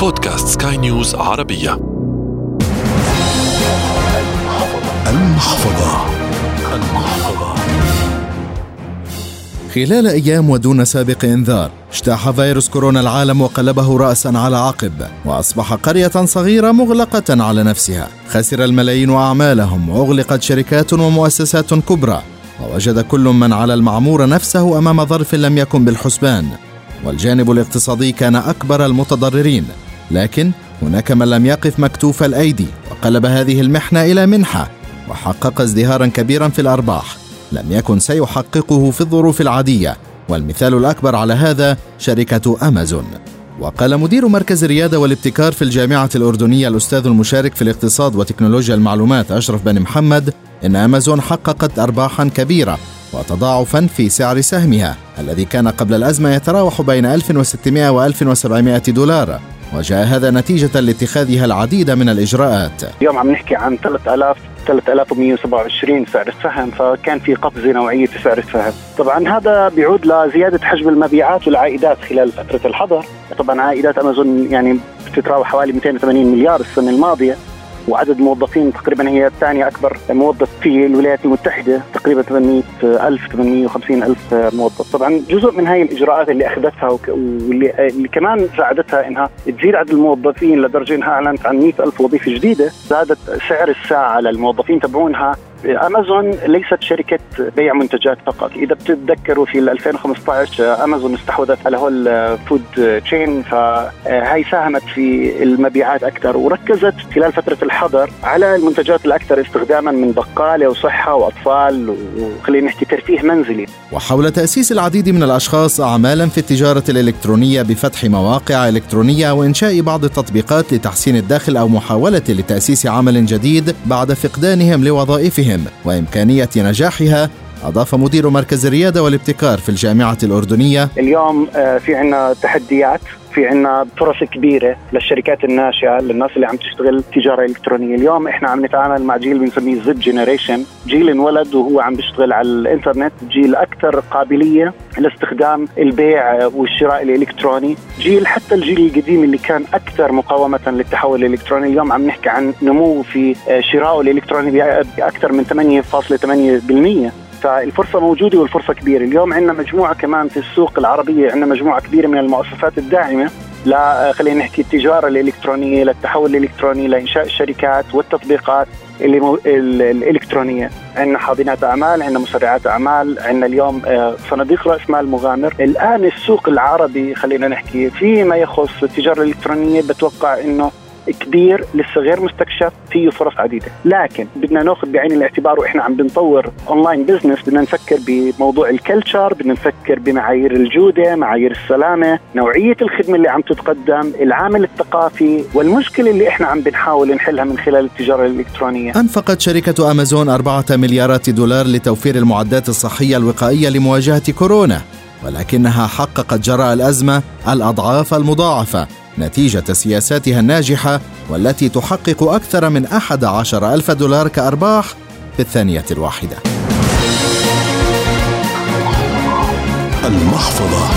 بودكاست سكاي نيوز عربية. المحفظة. المحفظة. خلال أيام ودون سابق إنذار اجتاح فيروس كورونا العالم وقلبه رأسا على عقب وأصبح قرية صغيرة مغلقة على نفسها. خسر الملايين أعمالهم وأغلقت شركات ومؤسسات كبرى ووجد كل من على المعمور نفسه أمام ظرف لم يكن بالحسبان. والجانب الاقتصادي كان أكبر المتضررين. لكن هناك من لم يقف مكتوف الأيدي وقلب هذه المحنة إلى منحة وحقق ازدهارا كبيرا في الأرباح. لم يكن سيحققه في الظروف العادية والمثال الأكبر على هذا شركة أمازون. وقال مدير مركز الريادة والابتكار في الجامعة الأردنية الأستاذ المشارك في الاقتصاد وتكنولوجيا المعلومات أشرف بن محمد إن أمازون حققت أرباحا كبيرة وتضاعفا في سعر سهمها الذي كان قبل الأزمة يتراوح بين 1600 و 1700 دولار. وجاء هذا نتيجة لاتخاذها العديد من الإجراءات. اليوم عم نحكي عن 3000 3127 سعر السهم فكان في قفزه نوعية في سعر السهم. طبعا هذا بيعود لزيادة حجم المبيعات والعائدات خلال فترة الحظر. طبعا عائدات أمازون يعني بتتراوح حوالي 280 مليار السنة الماضية. وعدد الموظفين تقريبا هي الثانية أكبر موظف في الولايات المتحدة تقريبا 800 ألف 850 ألف موظف. طبعا جزء من هاي الإجراءات اللي أخذتها واللي اللي كمان ساعدتها إنها تزيد عدد الموظفين لدرجة إنها أعلنت عن 100 ألف وظيفة جديدة زادت سعر الساعة للموظفين تبعونها امازون ليست شركة بيع منتجات فقط. إذا بتتذكروا في 2015 امازون استحوذت على Whole Foods chain فهي ساهمت في المبيعات أكثر وركزت خلال فترة الحظر على المنتجات الأكثر استخداما من بقالة وصحة وأطفال وخلينا نحكي ترفيه منزلي. وحول تأسيس العديد من الأشخاص اعمالا في التجارة الإلكترونية بفتح مواقع إلكترونية وإنشاء بعض التطبيقات لتحسين الداخل أو محاولة لتأسيس عمل جديد بعد فقدانهم لوظائفهم. بهم وإمكانية نجاحها أضاف مدير مركز الريادة والابتكار في الجامعة الأردنية. اليوم آه، في عنا تحديات في عنا فرص كبيرة للشركات الناشئة للناس اللي عم تشتغل تجارة إلكترونية. اليوم إحنا عم نتعامل مع جيل بنسميه Z generation جيل انولد وهو عم بيشتغل على الإنترنت جيل أكثر قابلية لاستخدام البيع والشراء الإلكتروني. جيل حتى الجيل القديم اللي كان أكثر مقاومة للتحول الإلكتروني. اليوم عم نحكي عن نمو في شرائه الإلكتروني بأكثر من 8.8% فالفرصة موجودة والفرصة كبيرة. اليوم عندنا مجموعة كمان في السوق العربية عندنا مجموعة كبيرة من المؤسسات الداعمة لا خلينا نحكي التجارة الإلكترونية للتحول الإلكتروني لإنشاء الشركات والتطبيقات اللي مو... الإلكترونية. عندنا حاضنات أعمال عندنا مسرعات أعمال عندنا اليوم آه، صناديق رأس مال مغامر. الآن السوق العربي خلينا نحكي فيما يخص التجارة الإلكترونية بتوقع إنه كبير لسه غير مستكشف فيه فرص عديدة. لكن بدنا ناخذ بعين الاعتبار وإحنا عم بنطور online business بدنا نفكر بموضوع ال culture بدنا نفكر بمعايير الجودة معايير السلامة نوعية الخدمة اللي عم تتقدم العامل الثقافي والمشكلة اللي إحنا عم بنحاول نحلها من خلال التجارة الإلكترونية. أنفقت شركة أمازون أربعة مليارات دولار لتوفير المعدات الصحية الوقائية لمواجهة كورونا ولكنها حققت جراء الأزمة الأضعاف المضاعفة. نتيجة سياساتها الناجحة والتي تحقق أكثر من أحد عشر ألف دولار كأرباح في الثانية الواحدة. المحفظة.